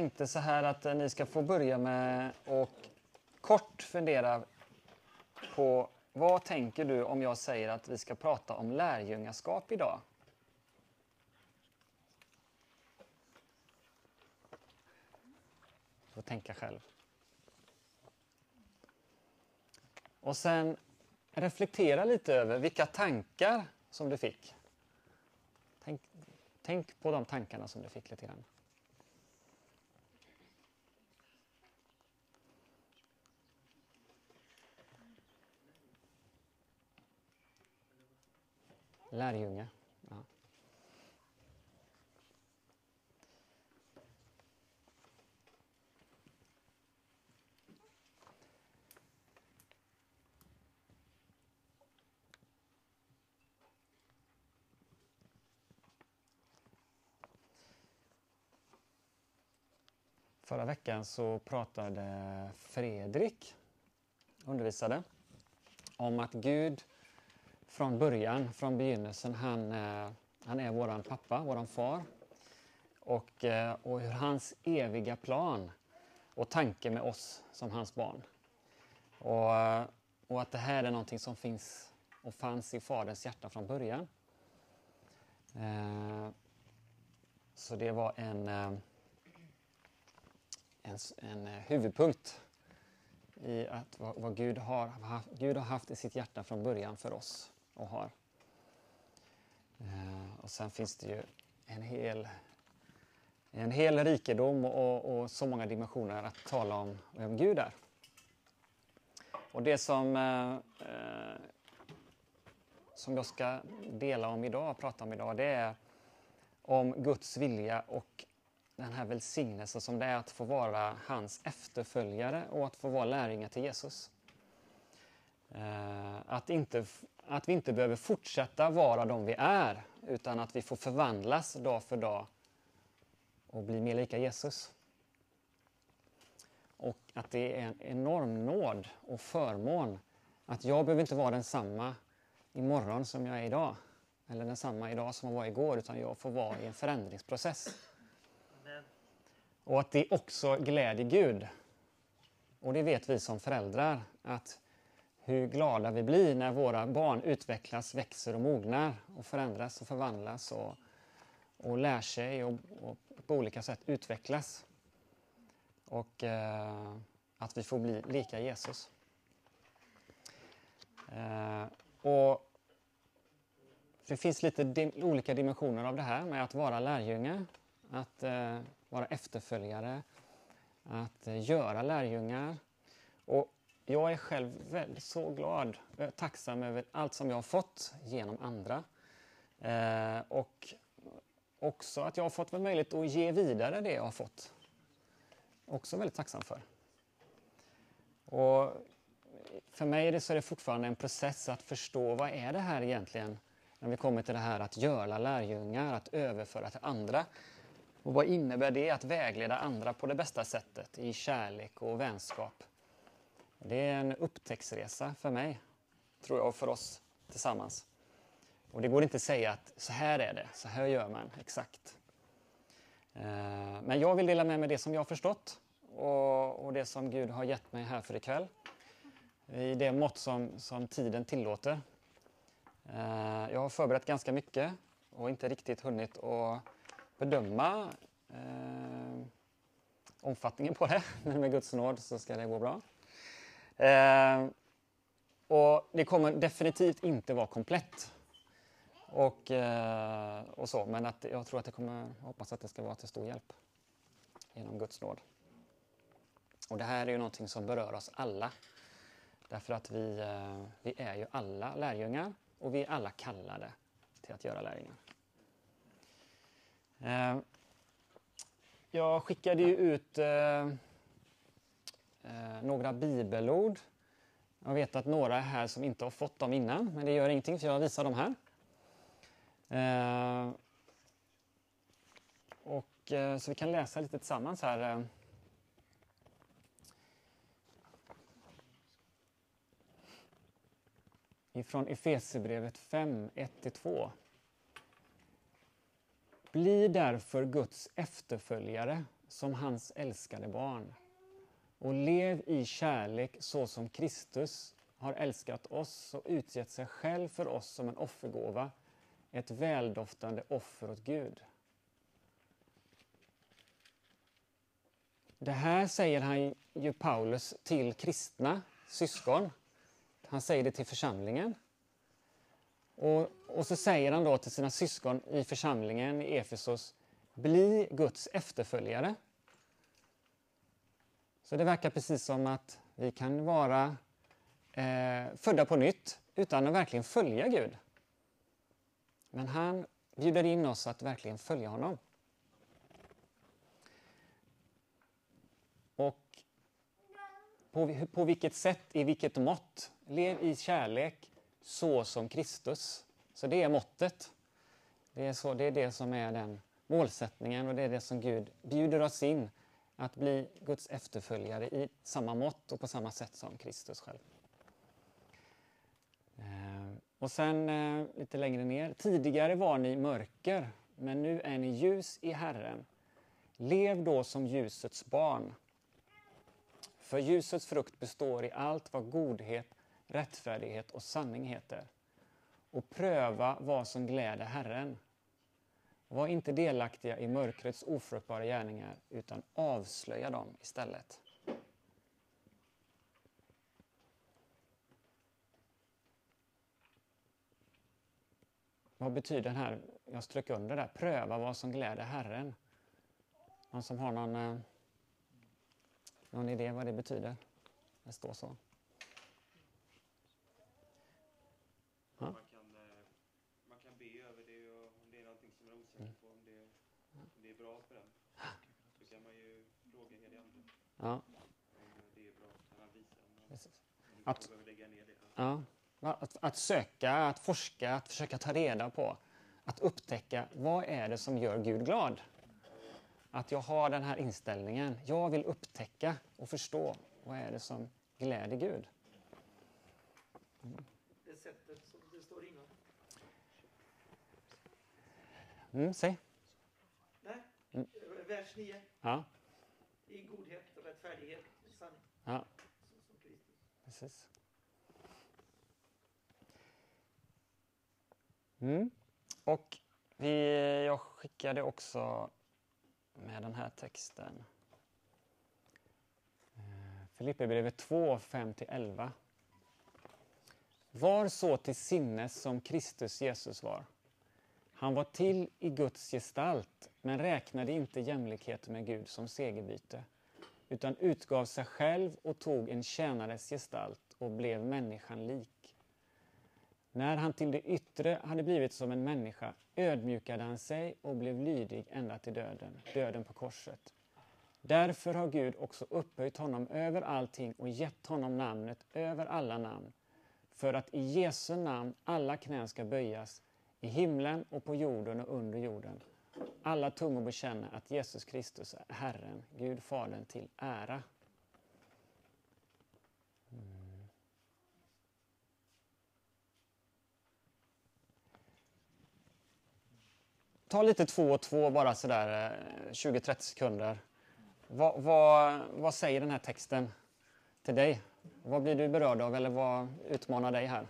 tänkte så här att eh, ni ska få börja med att kort fundera på vad tänker du om jag säger att vi ska prata om lärjungaskap idag? Du får tänka själv. Och sen reflektera lite över vilka tankar som du fick. Tänk, tänk på de tankarna som du fick lite grann. Lärjunge. Ja. Förra veckan så pratade Fredrik, undervisade, om att Gud från början, från begynnelsen, han, eh, han är våran pappa, våran far. Och, eh, och hur hans eviga plan och tanke med oss som hans barn. Och, eh, och att det här är någonting som finns och fanns i Faderns hjärta från början. Så det var en en, en huvudpunkt i att vad, vad Gud, har, Gud har haft i sitt hjärta från början för oss och har. Eh, och sen finns det ju en hel, en hel rikedom och, och så många dimensioner att tala om vem Gud är. Och det som, eh, eh som jag ska dela om idag, prata om idag, det är om Guds vilja och den här välsignelsen som det är att få vara hans efterföljare och att få vara lärjungar till Jesus. Eh, att, inte, att vi inte behöver fortsätta vara de vi är utan att vi får förvandlas dag för dag och bli mer lika Jesus. Och att det är en enorm nåd och förmån att jag behöver inte vara densamma imorgon som jag är idag. Eller densamma idag som jag var igår utan jag får vara i en förändringsprocess. Och att det också gläder Gud. Och det vet vi som föräldrar, att hur glada vi blir när våra barn utvecklas, växer och mognar och förändras och förvandlas och, och lär sig och, och på olika sätt utvecklas. Och eh, att vi får bli lika Jesus. Eh, och det finns lite dim olika dimensioner av det här med att vara lärjunge. Att eh, vara efterföljare, att eh, göra lärjungar. Och jag är själv väldigt så glad, och tacksam över allt som jag har fått genom andra. Eh, och också att jag har fått möjlighet att ge vidare det jag har fått. Också väldigt tacksam för. Och för mig är det, så är det fortfarande en process att förstå vad är det här egentligen när vi kommer till det här att göra lärjungar, att överföra till andra. Och vad innebär det att vägleda andra på det bästa sättet i kärlek och vänskap? Det är en upptäcktsresa för mig, tror jag, och för oss tillsammans. Och det går inte att säga att så här är det, så här gör man exakt. Eh, men jag vill dela med mig det som jag har förstått och, det som Gud har gett mig här för ikväll. I det mått som, som tiden tillåter. Eh, jag har förberett ganska mycket och inte riktigt hunnit att bedöma eh, omfattningen på det. Men med Guds nåd så ska det gå bra. Eh, och det kommer definitivt inte vara komplett. Och, eh, och så, men att jag tror att det kommer, hoppas att det ska vara till stor hjälp genom Guds nåd. Och det här är ju någonting som berör oss alla. Därför att vi, eh, vi är ju alla lärjungar och vi är alla kallade till att göra lärjungar. Eh, jag skickade ju ut eh, eh, några bibelord. Jag vet att några är här som inte har fått dem innan, men det gör ingenting för jag visar dem här. Eh, och, eh, så vi kan läsa lite tillsammans här. Eh. Ifrån Efesierbrevet 5, 1-2. Bli därför Guds efterföljare som hans älskade barn och lev i kärlek så som Kristus har älskat oss och utgett sig själv för oss som en offergåva, ett väldoftande offer åt Gud. Det här säger han ju Paulus till kristna syskon. Han säger det till församlingen. Och, och så säger han då till sina syskon i församlingen i Efesos, bli Guds efterföljare. Så det verkar precis som att vi kan vara eh, födda på nytt utan att verkligen följa Gud. Men han bjuder in oss att verkligen följa honom. Och på, på vilket sätt, i vilket mått? Lev i kärlek så som Kristus. Så det är måttet. Det är, så, det är det som är den målsättningen och det är det som Gud bjuder oss in att bli Guds efterföljare i samma mått och på samma sätt som Kristus själv. Eh, och sen eh, lite längre ner. Tidigare var ni mörker, men nu är ni ljus i Herren. Lev då som ljusets barn. För ljusets frukt består i allt vad godhet, rättfärdighet och sanning heter. Och pröva vad som gläder Herren. Var inte delaktiga i mörkrets ofruktbara gärningar, utan avslöja dem istället. Vad betyder den här, jag strök under där, pröva vad som gläder Herren? Någon som har någon, eh, någon idé vad det betyder? Det står så. Ja. Man, kan, eh, man kan be över det och om det är någonting som man är osäker på, om det, om det är bra för den. Så kan man ju fråga ande. Ja. Om det är bra, kan han visa om man, Att- lägga ner det. Ja. Att, att söka, att forska, att försöka ta reda på, att upptäcka vad är det som gör Gud glad? Att jag har den här inställningen. Jag vill upptäcka och förstå vad är det som gläder Gud. det sättet som det står innan. Mm, säg. Mm. vers 9. Ja, I godhet, rättfärdighet, sanning. ja, som Kristus. precis. Mm. Och vi, jag skickade också med den här texten. Eh, Filipperbrevet 2, 5-11. Var så till sinnes som Kristus Jesus var. Han var till i Guds gestalt, men räknade inte jämlikhet med Gud som segerbyte, utan utgav sig själv och tog en tjänares gestalt och blev människan lik. När han till det yttre hade blivit som en människa ödmjukade han sig och blev lydig ända till döden, döden på korset. Därför har Gud också upphöjt honom över allting och gett honom namnet över alla namn, för att i Jesu namn alla knän ska böjas, i himlen och på jorden och under jorden. Alla tungor bekänner att Jesus Kristus är Herren, Gud Fadern till ära. Mm. Ta lite två och två bara sådär eh, 20-30 sekunder. Vad, vad, vad säger den här texten till dig? Vad blir du berörd av eller vad utmanar dig här?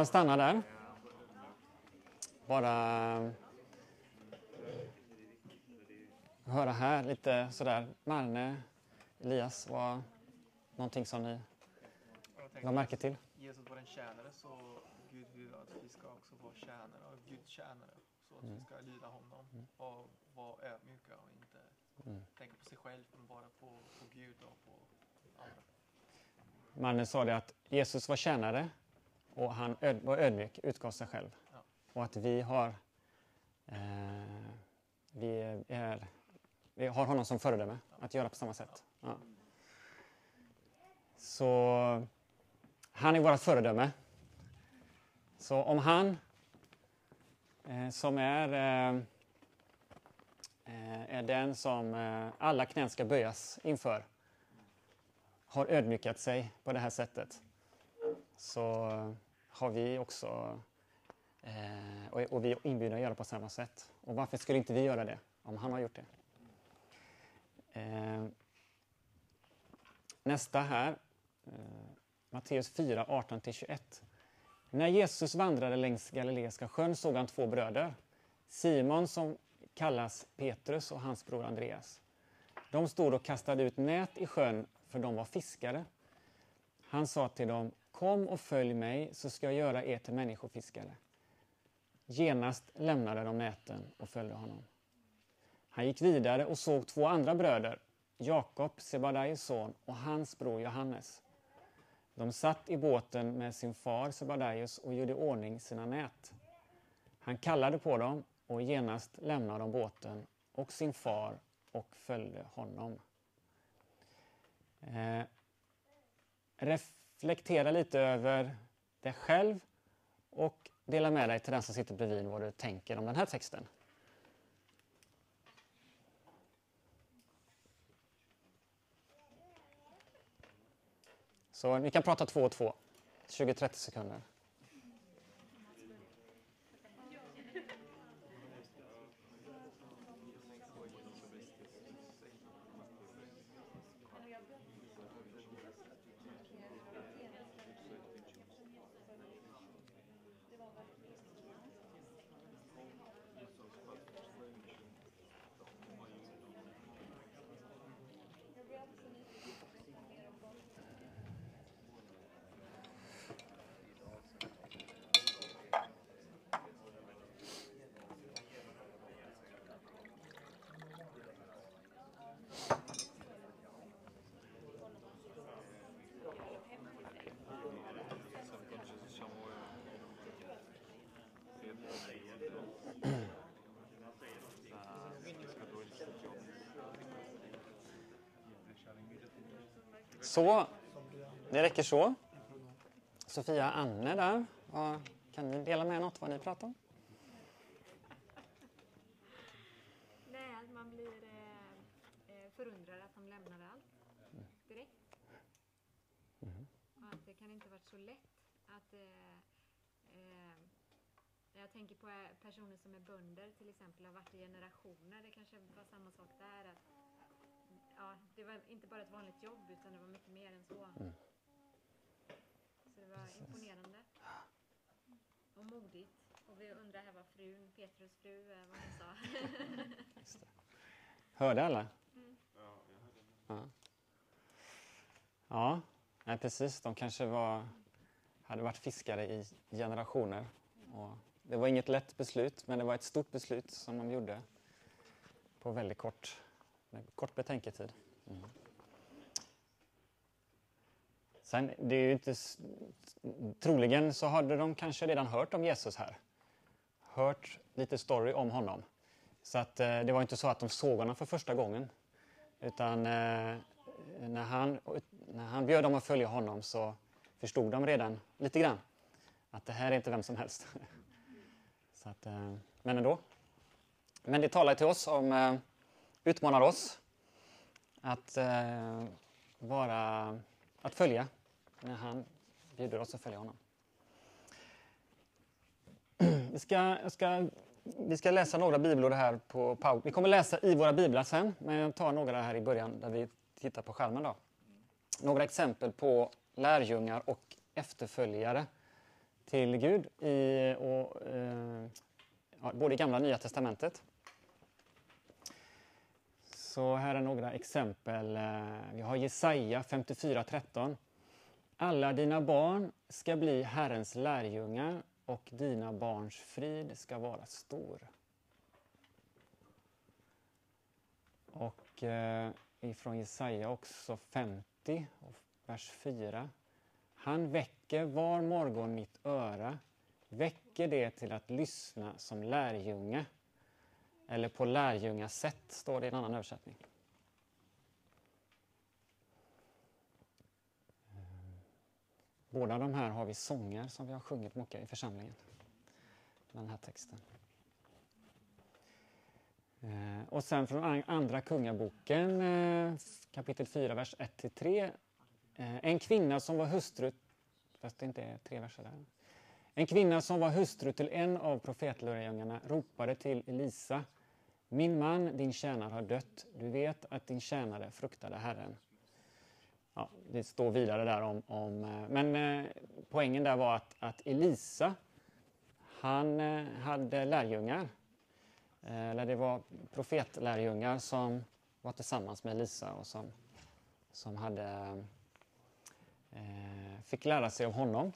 kan stanna där. Bara höra här lite sådär. Marne, Elias, var någonting som ni la märke till? Jesus var en tjänare så Gud vill att vi ska också vara tjänare av Guds tjänare. Så att vi mm. ska lyda honom mm. och vara ödmjuka och inte mm. tänka på sig själv men bara på, på Gud och på andra. Marne sa det att Jesus var tjänare och han öd, var ödmjuk, utgav sig själv. Ja. Och att vi har, eh, vi, är, vi har honom som föredöme att göra på samma sätt. Ja. Så han är vårt föredöme. Så om han eh, som är, eh, eh, är den som eh, alla knän ska böjas inför har ödmjukat sig på det här sättet så eh, har vi också eh, och, och vi är inbjudna att göra på samma sätt. Och varför skulle inte vi göra det om han har gjort det? Eh, nästa här, eh, Matteus 4, 18-21. När Jesus vandrade längs Galileiska sjön såg han två bröder. Simon som kallas Petrus och hans bror Andreas. De stod och kastade ut nät i sjön för de var fiskare. Han sa till dem, kom och följ mig så ska jag göra er till människofiskare. Genast lämnade de näten och följde honom. Han gick vidare och såg två andra bröder, Jakob, Sebadaios son, och hans bror Johannes. De satt i båten med sin far Sebadaios och gjorde i ordning sina nät. Han kallade på dem och genast lämnade de båten och sin far och följde honom. Eh, reflektera lite över dig själv och dela med dig till den som sitter bredvid vad du tänker om den här texten. Så vi kan prata två och två, 20-30 sekunder. Så, det räcker så. Sofia och Anne där, vad, kan ni dela med något vad ni pratar om? Nej, att man blir eh, eh, förundrad att de lämnade allt direkt. Och att det kan inte varit så lätt att... Eh, eh, jag tänker på eh, personer som är bönder till exempel, har varit i generationer. Det kanske var samma sak där. Att, ja, det var inte bara ett vanligt jobb utan det var mycket mer än så. Så det var imponerande. Och modigt. Och vi undrar här vad frun, Petrus fru, eh, vad hon sa. Hörde alla? Ja. Ja, nej, precis. De kanske var, hade varit fiskare i generationer. Och det var inget lätt beslut, men det var ett stort beslut som de gjorde på väldigt kort, med kort betänketid. Mm. Sen, det är ju inte, troligen så hade de kanske redan hört om Jesus här. Hört lite story om honom. Så att, eh, det var inte så att de såg honom för första gången. Utan eh, när, han, när han bjöd dem att följa honom så förstod de redan lite grann att det här är inte vem som helst. Så att, eh, men ändå. Men det talar till oss om, eh, utmanar oss att eh, vara, att följa när han bjuder oss att följa honom. Vi ska, jag ska, vi ska läsa några bibelord här på paus. Vi kommer läsa i våra biblar sen, men jag tar några här i början där vi tittar på skärmen. Då. Några exempel på lärjungar och efterföljare till Gud i, och, eh, både i Gamla och Nya Testamentet. Så här är några exempel. Eh, vi har Jesaja 54.13. Alla dina barn ska bli Herrens lärjungar och dina barns frid ska vara stor. Och eh, ifrån Jesaja också 50, vers 4. Han väcker var morgon mitt öra, väcker det till att lyssna som lärjunge. Eller på lärjungasätt, står det i en annan översättning. Båda de här har vi sånger som vi har sjungit mycket i församlingen. Den här texten. Eh, och sen från Andra Kungaboken eh, kapitel 4, vers 1-3. Eh, en kvinna som var hustru, fast det inte är tre verser där. En kvinna som var hustru till en av profetlärjungarna ropade till Elisa. Min man, din tjänare, har dött. Du vet att din tjänare fruktade Herren. Ja, det står vidare där om... om eh, men eh, poängen där var att, att Elisa, han eh, hade lärjungar. Eh, eller det var profetlärjungar som var tillsammans med Elisa och som, som hade, eh, fick lära sig av honom.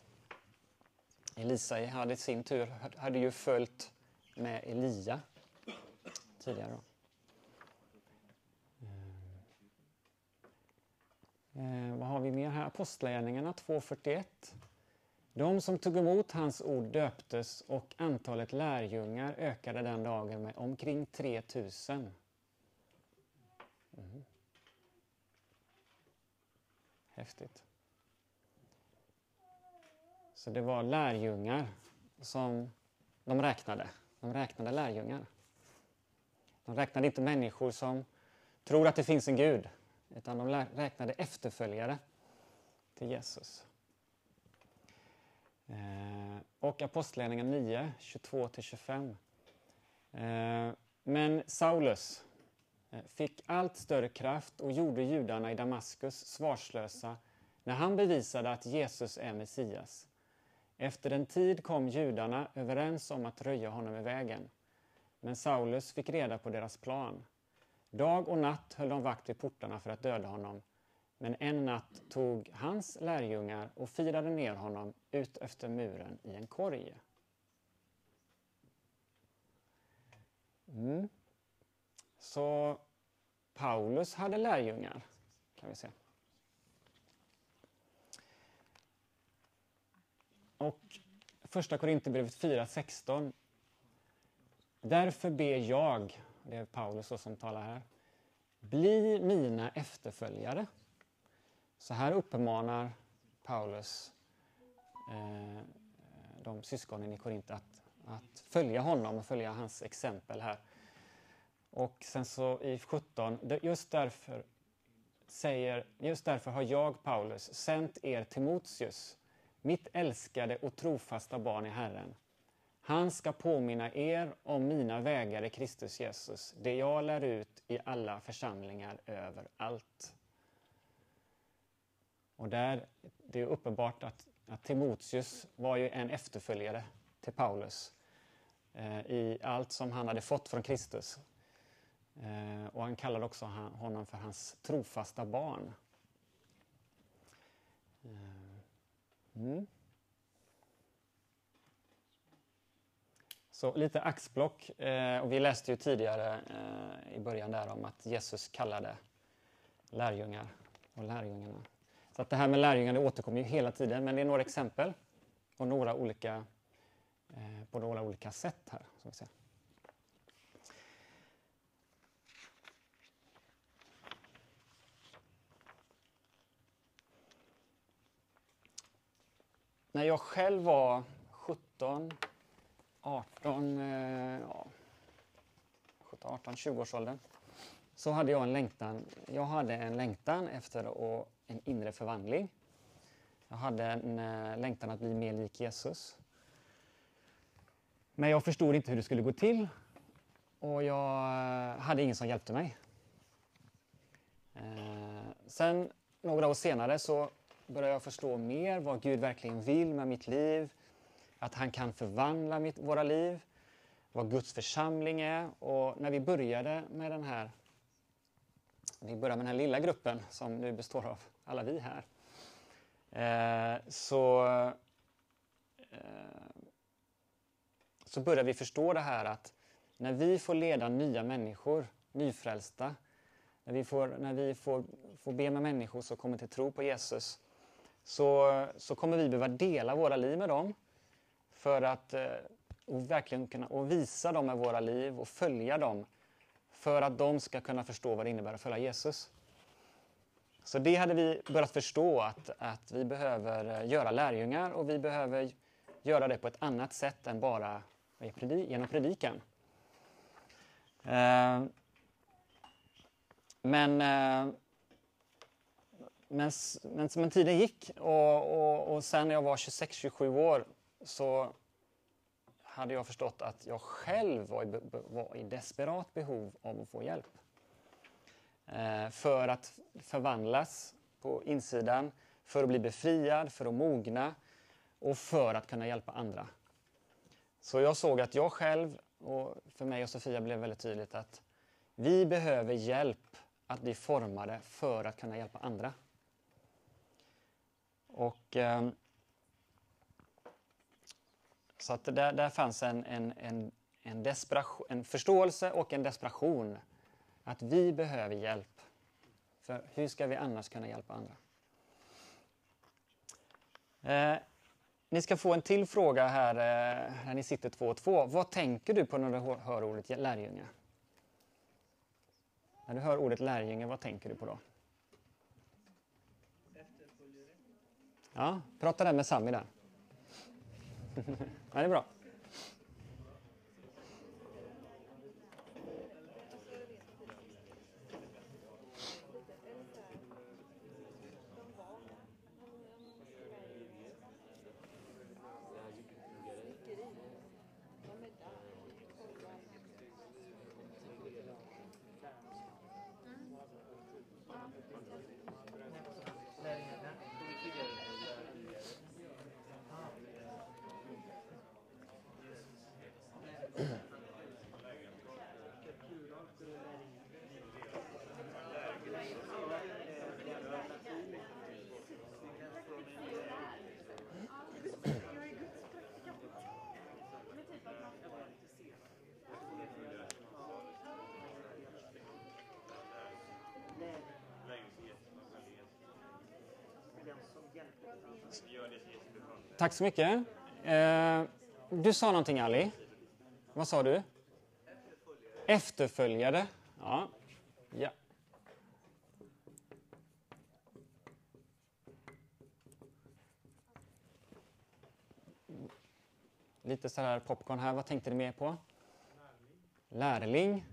Elisa hade i sin tur hade ju följt med Elia tidigare. Då. Eh, eh, vad har vi mer här? Apostlagärningarna 2.41. De som tog emot hans ord döptes och antalet lärjungar ökade den dagen med omkring 3000. Mm. Häftigt. Så det var lärjungar som de räknade. De räknade lärjungar. De räknade inte människor som tror att det finns en Gud, utan de räknade efterföljare till Jesus. Eh, och Apostlagärningarna 9, 22-25. Eh, men Saulus eh, fick allt större kraft och gjorde judarna i Damaskus svarslösa när han bevisade att Jesus är Messias. Efter en tid kom judarna överens om att röja honom i vägen. Men Saulus fick reda på deras plan. Dag och natt höll de vakt vid portarna för att döda honom. Men en natt tog hans lärjungar och firade ner honom ut efter muren i en korg. Mm. Så Paulus hade lärjungar, kan vi se. Och första Korinthierbrevet 4.16. Därför ber jag, det är Paulus som talar här, bli mina efterföljare. Så här uppmanar Paulus eh, de syskonen i Korint att, att följa honom och följa hans exempel här. Och sen så i 17, just därför säger, just därför har jag, Paulus, sänt er Timoteus mitt älskade och trofasta barn i Herren. Han ska påminna er om mina vägar i Kristus Jesus, det jag lär ut i alla församlingar överallt. Och där, det är uppenbart att, att Timoteus var ju en efterföljare till Paulus eh, i allt som han hade fått från Kristus. Eh, och han kallade också honom för hans trofasta barn. Eh, mm. Så lite axplock. Eh, och vi läste ju tidigare eh, i början där om att Jesus kallade lärjungar och lärjungarna. Så att det här med lärjungar det återkommer ju hela tiden, men det är några exempel och några olika, eh, på några olika sätt här. Som vi ser. När jag själv var 17, 18, eh, ja, 17, 18, 20-årsåldern så hade jag en längtan. Jag hade en längtan efter att, en inre förvandling. Jag hade en eh, längtan att bli mer lik Jesus. Men jag förstod inte hur det skulle gå till och jag eh, hade ingen som hjälpte mig. Eh, sen några år senare så började jag förstå mer vad Gud verkligen vill med mitt liv. Att han kan förvandla mitt, våra liv. Vad Guds församling är. Och när vi började med den här vi började med den här lilla gruppen som nu består av alla vi här. Eh, så, eh, så börjar vi förstå det här att när vi får leda nya människor, nyfrälsta, när vi får, när vi får, får be med människor som kommer till tro på Jesus, så, så kommer vi behöva dela våra liv med dem för att eh, och verkligen kunna och visa dem med våra liv och följa dem för att de ska kunna förstå vad det innebär att följa Jesus. Så det hade vi börjat förstå att, att vi behöver eh, göra lärjungar och vi behöver göra det på ett annat sätt än bara genom predikan. Eh, men, men, men, men tiden gick och, och, och sen när jag var 26-27 år så hade jag förstått att jag själv var i, var i desperat behov av att få hjälp. Eh, för att förvandlas på insidan, för att bli befriad, för att mogna och för att kunna hjälpa andra. Så jag såg att jag själv, och för mig och Sofia blev väldigt tydligt att vi behöver hjälp att bli formade för att kunna hjälpa andra. Och eh, så att där, där fanns en, en, en, en, desperation, en förståelse och en desperation. Att vi behöver hjälp. För hur ska vi annars kunna hjälpa andra? Eh, ni ska få en till fråga här eh, när ni sitter två och två. Vad tänker du på när du hör ordet lärjunge? När du hör ordet lärjunge, vad tänker du på då? Ja, prata där med Sami där ja, det är bra. Tack så mycket. Eh, du sa någonting Ali. Vad sa du? Efterföljare. Ja. ja. Lite så här popcorn här. Vad tänkte ni mer på? Lärling.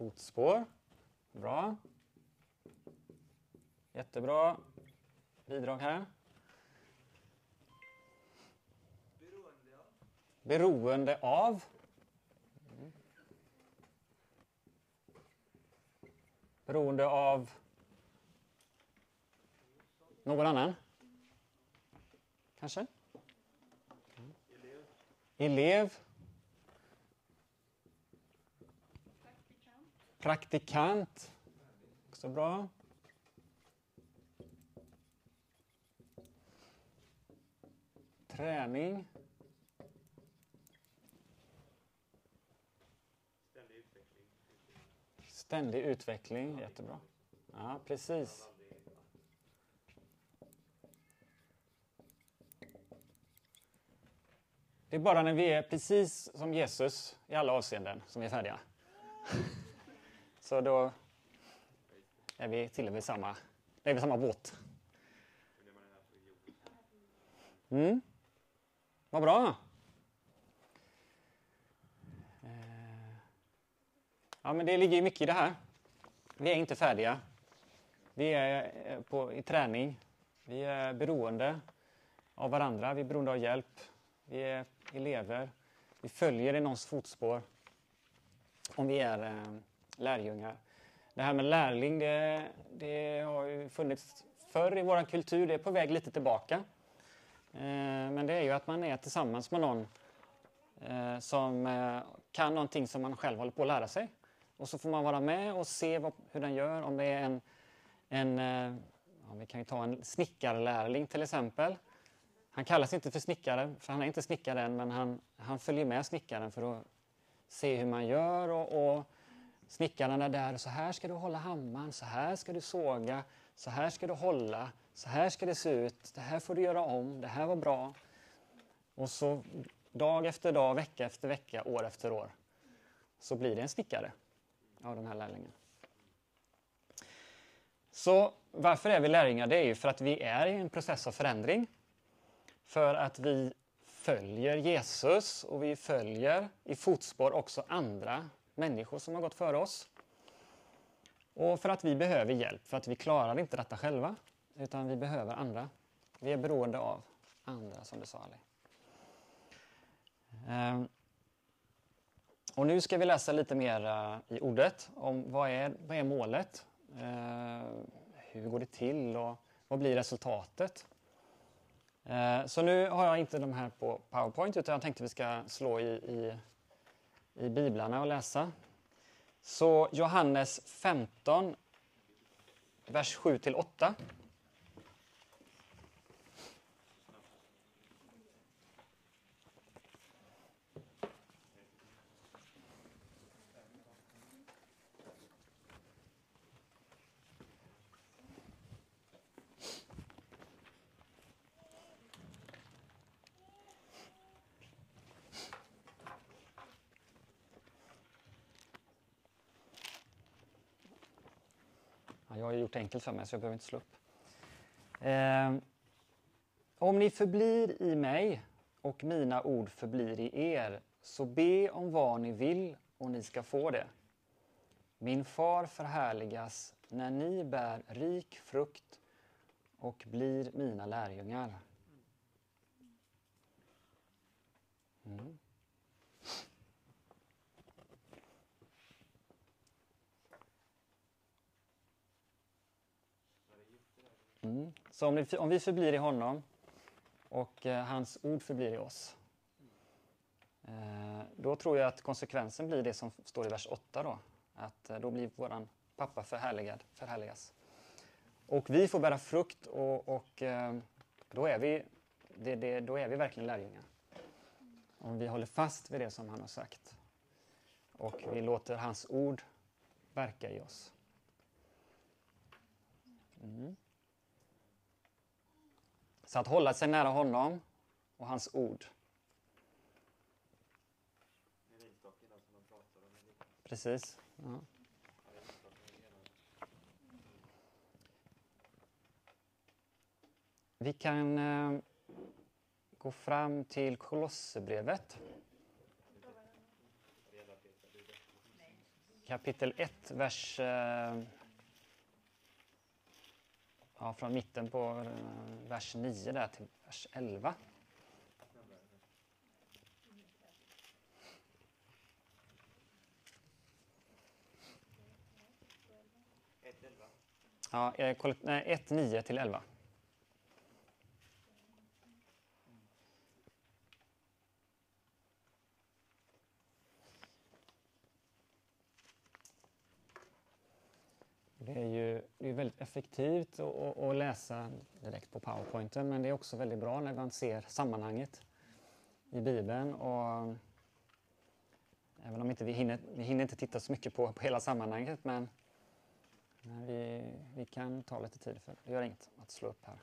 Fotspår. Bra. Jättebra bidrag här. Beroende av. Beroende av Beroende av. någon annan? Kanske? Elev. Elev. Praktikant. Också bra. Träning. Ständig utveckling. Ständig utveckling, jättebra. Ja, precis. Det är bara när vi är precis som Jesus i alla avseenden som vi är färdiga. Så då är vi till vid samma, är vi samma båt. Mm. Vad bra. Eh, ja, men det ligger mycket i det här. Vi är inte färdiga. Vi är eh, på, i träning. Vi är beroende av varandra. Vi är beroende av hjälp. Vi är elever. Vi följer i någons fotspår. Om vi är eh, lärjungar. Det här med lärling, det, det har ju funnits förr i vår kultur. Det är på väg lite tillbaka. Eh, men det är ju att man är tillsammans med någon eh, som eh, kan någonting som man själv håller på att lära sig. Och så får man vara med och se vad, hur den gör. Om det är en, en eh, ja, vi kan ju ta en snickarlärling till exempel. Han kallas inte för snickare, för han är inte snickare än, men han, han följer med snickaren för att se hur man gör och, och snickaren är där och så här ska du hålla hammaren, så här ska du såga, så här ska du hålla, så här ska det se ut, det här får du göra om, det här var bra. Och så dag efter dag, vecka efter vecka, år efter år så blir det en snickare av den här lärlingen. Så varför är vi lärjungar? Det är ju för att vi är i en process av förändring. För att vi följer Jesus och vi följer i fotspår också andra människor som har gått före oss. Och för att vi behöver hjälp, för att vi klarar inte detta själva. Utan vi behöver andra. Vi är beroende av andra, som du sa Ali. Ehm. Och nu ska vi läsa lite mer eh, i ordet om vad är, vad är målet? Ehm, hur går det till och vad blir resultatet? Ehm, så nu har jag inte de här på Powerpoint utan jag tänkte vi ska slå i, i, i biblarna och läsa. Så Johannes 15, vers 7-8. Ja, jag har gjort det enkelt för mig så jag behöver inte slå upp. Eh, om ni förblir i mig och mina ord förblir i er, så be om vad ni vill och ni ska få det. Min far förhärligas när ni bär rik frukt och blir mina lärjungar. Mm. Mm. Så om, ni, om vi förblir i honom och eh, hans ord förblir i oss. Eh, då tror jag att konsekvensen blir det som står i vers 8 då. Att eh, då blir våran pappa förhärligad, förhärligas. Och vi får bära frukt och, och eh, då, är vi, det, det, då är vi verkligen lärjungar. Om vi håller fast vid det som han har sagt. Och vi låter hans ord verka i oss. Mm. Så att hålla sig nära honom och hans ord. Precis. Ja. Vi kan eh, gå fram till Kolosserbrevet. Kapitel 1, vers... Eh, ja, från mitten på eh, vers 9 där till vers 11. Ja, eh, 1, 9 till 11. Det är ju det är väldigt effektivt att, att läsa direkt på powerpointen men det är också väldigt bra när man ser sammanhanget i Bibeln. Och även om inte vi hinner, vi hinner inte titta så mycket på, på hela sammanhanget men, men vi, vi kan ta lite tid för det. Det gör inget att slå upp här.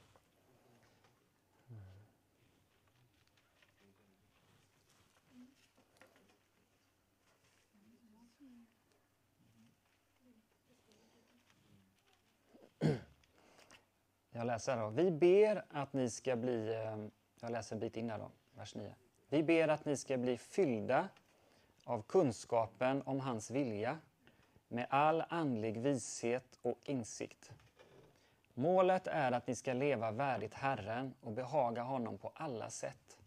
Jag läser då. Vi ber att ni ska bli, eh, jag läser en bit in här då, vers 9. Vi ber att ni ska bli fyllda av kunskapen om hans vilja med all andlig vishet och insikt. Målet är att ni ska leva värdigt Herren och behaga honom på alla sätt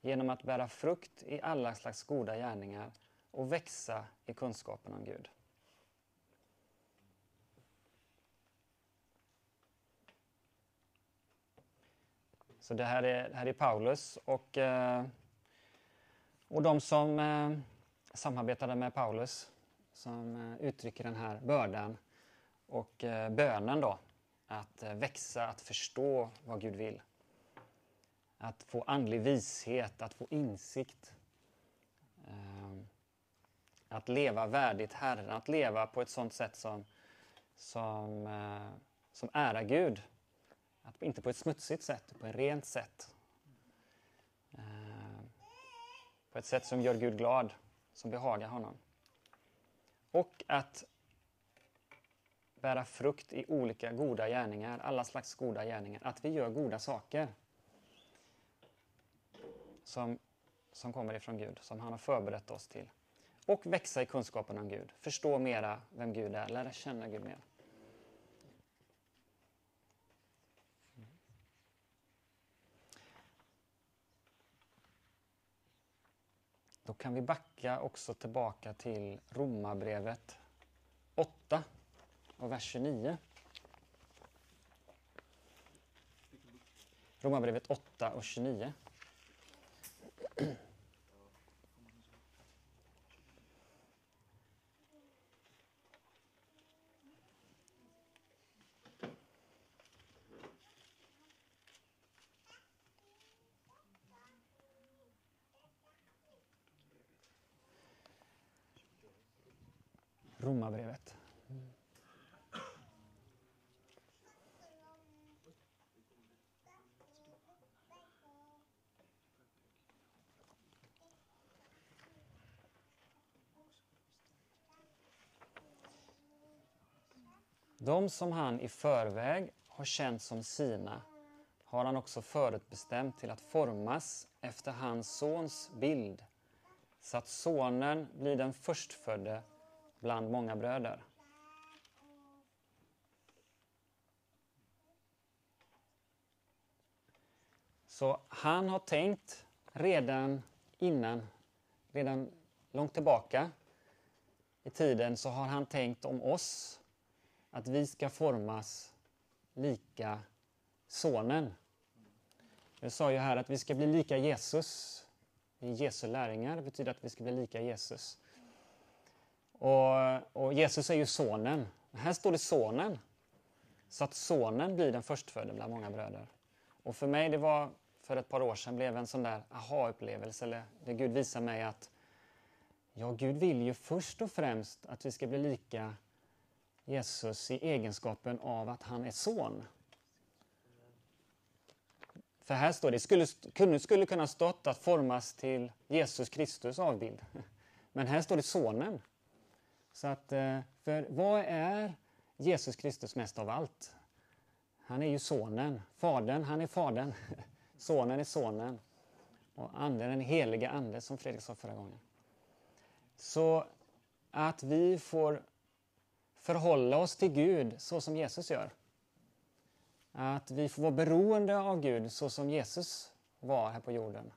genom att bära frukt i alla slags goda gärningar och växa i kunskapen om Gud. Så det här är, det här är Paulus och, eh, och de som eh, samarbetade med Paulus som eh, uttrycker den här bördan och bönen då. Att växa, att förstå vad Gud vill. Att få andlig vishet, att få insikt. att leva värdigt Herren, att leva på ett sådant sätt som, som, som ärar Gud. Att inte på ett smutsigt sätt, på ett rent sätt. Eh, på ett sätt som gör Gud glad, som behagar honom. Och att bära frukt i olika goda gärningar, alla slags goda gärningar. Att vi gör goda saker som, som kommer ifrån Gud, som han har förberett oss till. Och växa i kunskapen om Gud, förstå mera vem Gud är, lära känna Gud mer. Då kan vi backa också tillbaka till Romarbrevet 8 och vers 29. Romarbrevet 8 och 29. Romarbrevet. De som han i förväg har känt som sina har han också förutbestämt till att formas efter hans sons bild så att sonen blir den förstfödde bland många bröder. Så han har tänkt redan innan, redan långt tillbaka i tiden så har han tänkt om oss att vi ska formas lika sonen. Jag sa ju här att vi ska bli lika Jesus. Jesu lärjungar, det betyder att vi ska bli lika Jesus. Och, och, Jesus är ju sonen. Här står det sonen. Så att sonen blir den förstfödde bland många bröder. Och för mig, det var för ett par år sedan, blev en sån där aha-upplevelse, eller det Gud visar mig att ja, Gud vill ju först och främst att vi ska bli lika Jesus i egenskapen av att han är son. För här står det, skulle, skulle, skulle kunna stått att formas till Jesus Kristus avbild. Men här står det sonen. Så att, eh, för vad är Jesus Kristus mest av allt? Han är ju sonen. Fadern, han är fadern. Sonen är sonen. Och anden, den heliga ande, som Fredrik sa förra gången. Så att vi får förhålla oss till Gud så som Jesus gör. Att vi får vara beroende av Gud så som Jesus var här på jorden.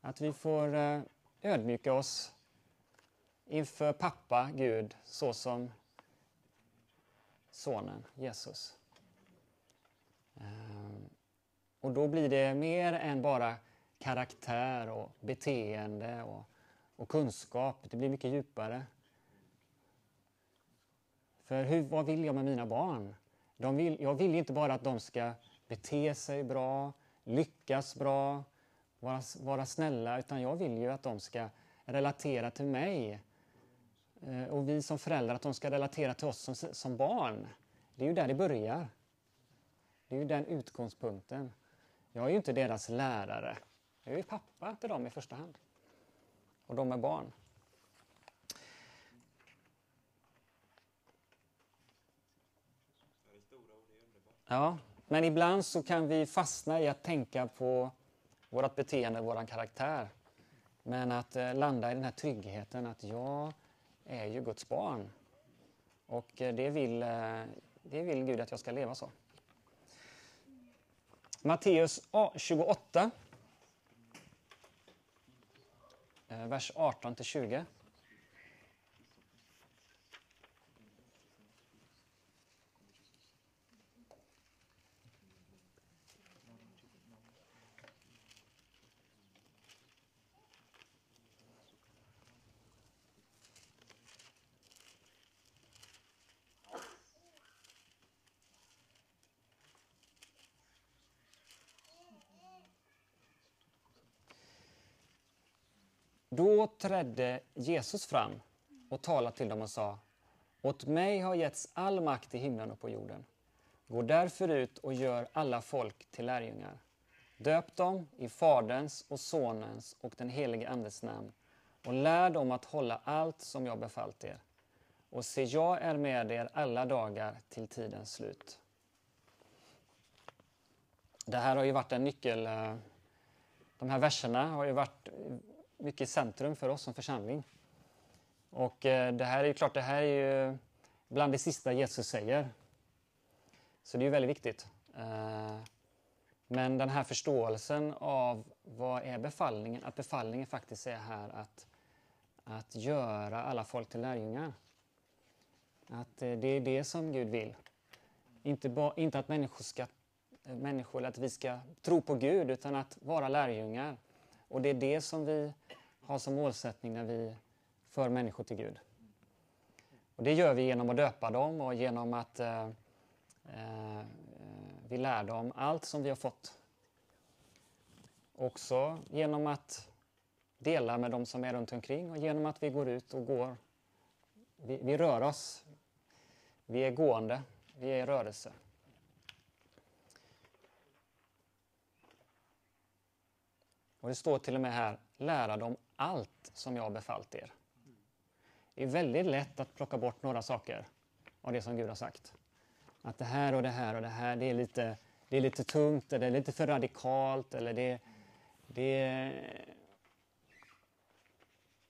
Att vi får eh, ödmjuka oss inför pappa Gud så som sonen Jesus. Ehm, och då blir det mer än bara karaktär och beteende och, och kunskap. Det blir mycket djupare. För hur, vad vill jag med mina barn? De vill, jag vill inte bara att de ska bete sig bra, lyckas bra, vara, vara snälla, utan jag vill ju att de ska relatera till mig. Eh, och vi som föräldrar, att de ska relatera till oss som, som barn. Det är ju där det börjar. Det är ju den utgångspunkten. Jag är ju inte deras lärare. Jag är ju pappa till dem i första hand. Och de är barn. Ja, men ibland så kan vi fastna i att tänka på vårt beteende, vår karaktär. Men att eh, landa i den här tryggheten att jag är ju Guds barn. Och eh, det vill, eh, det vill Gud att jag ska leva så. Matteus 28, eh, vers 18-20. Då trädde Jesus fram och talade till dem och sa Åt mig har getts all makt i himlen och på jorden. Gå därför ut och gör alla folk till lärjungar. Döp dem i Faderns och Sonens och den helige Andes namn och lär dem att hålla allt som jag befallt er. Och se, jag är med er alla dagar till tidens slut. Det här har ju varit en nyckel... Eh, de här verserna har ju varit mycket i centrum för oss som församling. Och eh, det här är ju klart, det här är ju bland det sista Jesus säger. Så det är ju väldigt viktigt. Eh, men den här förståelsen av vad är befallningen? Att befallningen faktiskt är här att, att göra alla folk till lärjungar. Att eh, det är det som Gud vill. Inte, ba, inte att människor ska människor, att vi ska tro på Gud, utan att vara lärjungar. Och det är det som vi har som målsättning när vi för människor till Gud. Och det gör vi genom att döpa dem och genom att eh, eh, vi lär dem allt som vi har fått. Också genom att dela med dem som är runt omkring och genom att vi går ut och går. Vi, vi rör oss. Vi är gående. Vi är i rörelse. Och det står till och med här, lära dem allt som jag har befallt er. Det är väldigt lätt att plocka bort några saker av det som Gud har sagt. Att det här och det här och det här, det är lite, det är lite tungt, eller lite för radikalt, eller det, det,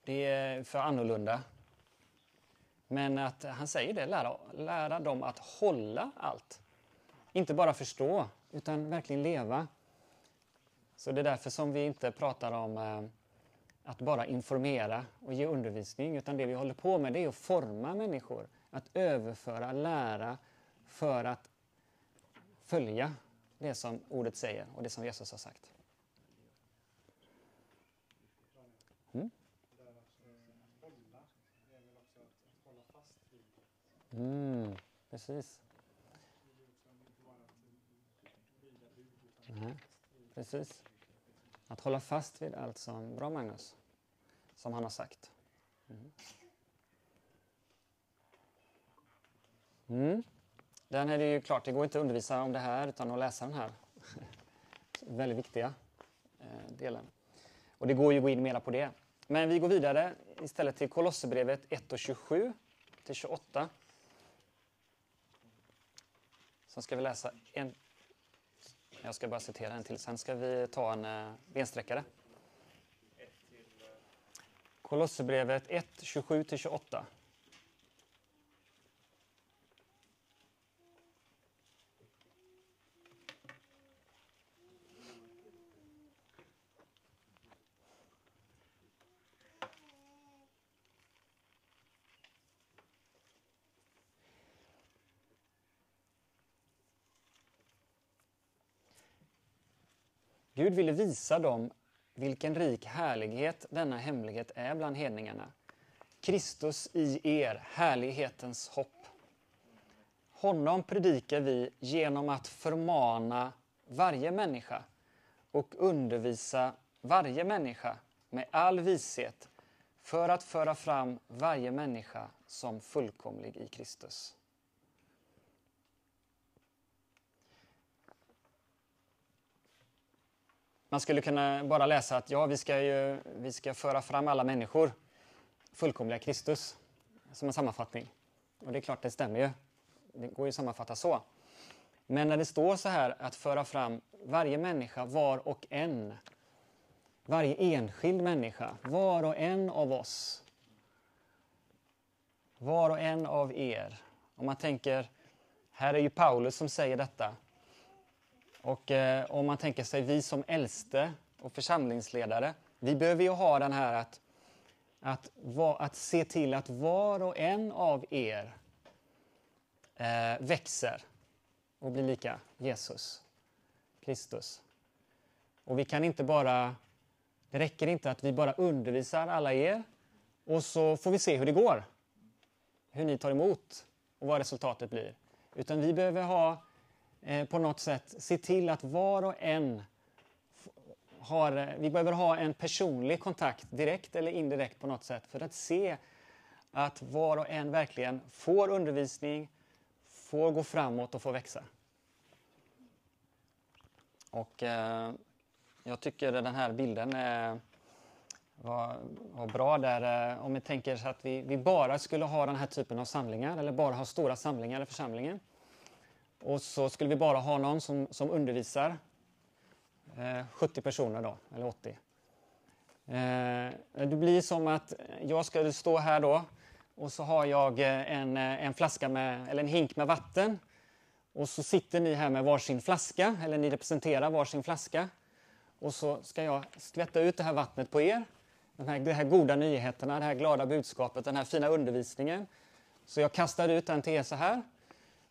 det är för annorlunda. Men att han säger det, lära, lära dem att hålla allt. Inte bara förstå, utan verkligen leva. Så det är därför som vi inte pratar om eh, att bara informera och ge undervisning, utan det vi håller på med det är att forma människor, att överföra, lära för att följa det som ordet säger och det som Jesus har sagt. Mm. Mm, precis. Mm, precis. Att hålla fast vid allt som, bra Magnus, som han har sagt. Mm. Mm. Den är det ju klart, det går inte att undervisa om det här utan att läsa den här väldigt viktiga eh, delen. Och det går ju att gå in mera på det. Men vi går vidare istället till Kolosserbrevet 1 och 27 till 28. Sen ska vi läsa en... Jag ska bara citera en till, sen ska vi ta en eh, bensträckare. Eh. Kolosserbrevet 1, 27-28. Gud ville visa dem vilken rik härlighet denna hemlighet är bland hedningarna. Kristus i er, härlighetens hopp. Honom predikar vi genom att förmana varje människa och undervisa varje människa med all vishet för att föra fram varje människa som fullkomlig i Kristus. Man skulle kunna bara läsa att ja, vi ska, ju, vi ska föra fram alla människor fullkomliga Kristus som en sammanfattning. Och det är klart, det stämmer ju. Det går ju att sammanfatta så. Men när det står så här att föra fram varje människa, var och en. Varje enskild människa, var och en av oss. Var och en av er. Om man tänker, här är ju Paulus som säger detta. Och eh, om man tänker sig vi som äldste och församlingsledare, vi behöver ju ha den här att, att, va, att se till att var och en av er eh, växer och blir lika Jesus, Kristus. Och vi kan inte bara, det räcker inte att vi bara undervisar alla er och så får vi se hur det går. Hur ni tar emot och vad resultatet blir. Utan vi behöver ha eh, på något sätt se till att var och en har, eh, vi behöver ha en personlig kontakt direkt eller indirekt på något sätt för att se att var och en verkligen får undervisning, får gå framåt och får växa. Och eh, jag tycker den här bilden eh, var, var bra där. Eh, om vi tänker så att vi, vi bara skulle ha den här typen av samlingar eller bara ha stora samlingar i församlingen. Och så skulle vi bara ha någon som, som undervisar. Eh, 70 personer då, eller 80. Eh, det blir som att jag skulle stå här då och så har jag eh, en, eh, en flaska med, eller en hink med vatten. Och så sitter ni här med varsin flaska, eller ni representerar varsin flaska. Och så ska jag skvätta ut det här vattnet på er. De här, de här goda nyheterna, det här glada budskapet, den här fina undervisningen. Så jag kastar ut den till er så här.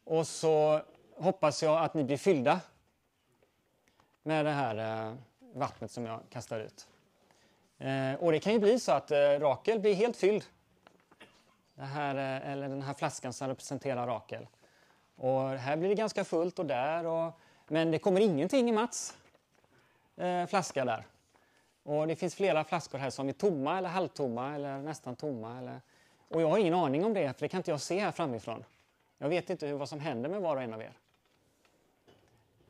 Och så hoppas jag att ni blir fyllda med det här eh, vattnet som jag kastar ut. Eh, och det kan ju bli så att eh, Rakel blir helt fylld. Det här, eller den här flaskan som representerar Rakel. Och här blir det ganska fullt och där. Och, men det kommer ingenting i Mats eh, flaska där. Och det finns flera flaskor här som är tomma eller halvtomma eller nästan tomma. Eller, och jag har ingen aning om det, för det kan inte jag se här framifrån. Jag vet inte hur, vad som händer med var och en av er.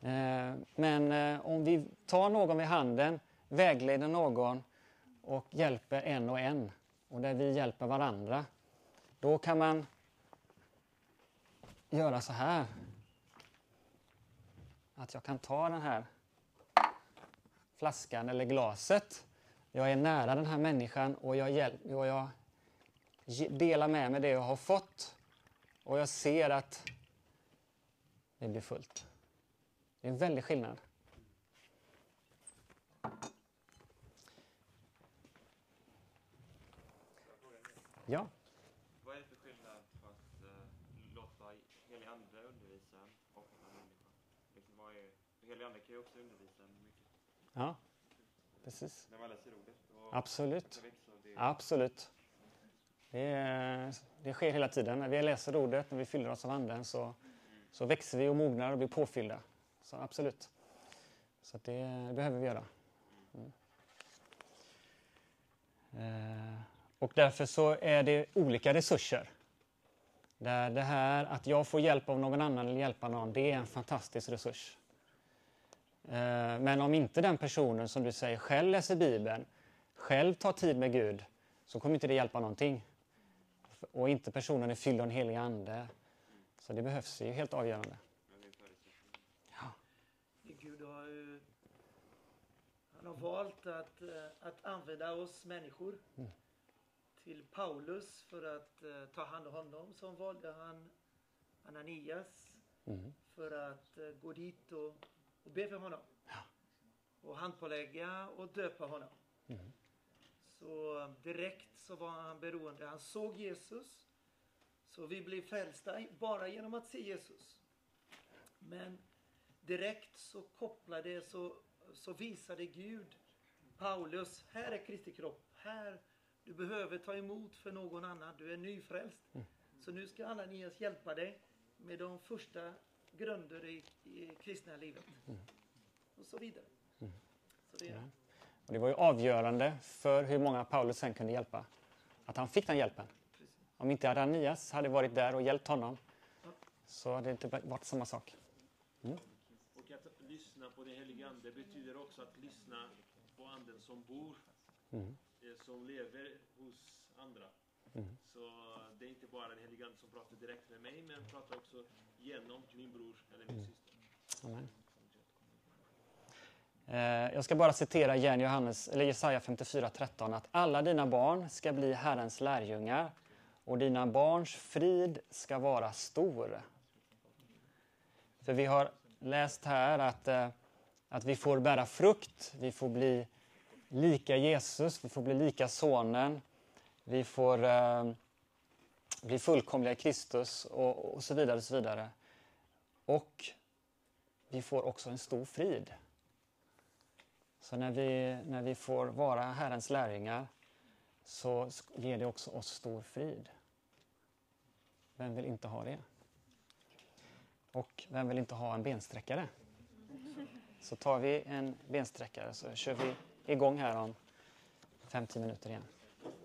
Eh, men eh, om vi tar någon vid handen, vägleder någon och hjälper en och en och där vi hjälper varandra, då kan man göra så här. Att jag kan ta den här flaskan eller glaset. Jag är nära den här människan och jag, hjälp, och jag delar med mig det jag har fått. Och jag ser att det blir fullt. Det är en väldig skillnad. Ja. Vad är det för skillnad på att uh, låta helig ande undervisa och en människa? Liksom, vad är, helig ande kan ju också undervisa mycket. Ja, precis. När man läser ordet. Och Absolut. det Absolut. Det, är- det sker hela tiden. När vi läser ordet, när vi fyller oss av Anden så, så växer vi och mognar och blir påfyllda. Så absolut. Så att det behöver vi göra. Mm. Eh, och därför så är det olika resurser. Där det här att jag får hjälp av någon annan eller hjälpa någon, det är en fantastisk resurs. Eh, Men om inte den personen som du säger själv läser Bibeln, själv tar tid med Gud, så kommer inte det hjälpa någonting. Och inte personen är fylld av en helig ande. Så det behövs ju helt avgörande. men det är förutsättning. Gud har ju han har valt att, eh, att använda oss människor till Paulus för att eh, ta hand om honom. Så valde han Ananias Mm. för att eh, gå dit och, och be för honom. Och handpålägga och döpa honom. Så eh, direkt så var han beroende. Han såg Jesus. Så vi blir frälsta bara genom att se Jesus. Men direkt så kopplade, så, så visade Gud Paulus, här är Kristi kropp. Här, du behöver ta emot för någon annan. Du är nyfrälst. Så nu ska Ananias hjälpa dig med de första grunder i, i kristna livet. Och så vidare. Så det, Och det var ju avgörande för hur många Paulus sen kunde hjälpa. Att han fick den hjälpen. Om inte Ananias hade varit där och hjälpt honom så hade det inte varit samma sak. På den helige Ande betyder också att lyssna på Anden som bor, Mm. eh, som lever hos andra. Mm. Så det är inte bara den helige Ande som pratar direkt med mig, men pratar också genom min bror eller Mm. min syster. Amen. Eh, Jag ska bara citera igen Johannes, eller Jesaja 54.13 att alla dina barn ska bli Herrens lärjungar och dina barns frid ska vara stor. För vi har läst här att, eh, att vi får bära frukt, vi får bli lika Jesus, vi får bli lika Sonen, vi får eh, bli fullkomliga i Kristus och, och så vidare. Och så vidare. Och vi får också en stor frid. Så när vi, när vi får vara Herrens lärjungar så ger det också oss stor frid. Vem vill inte ha det? Och vem vill inte ha en bensträckare? Så tar vi en bensträckare så kör vi igång här om 5-10 minuter igen.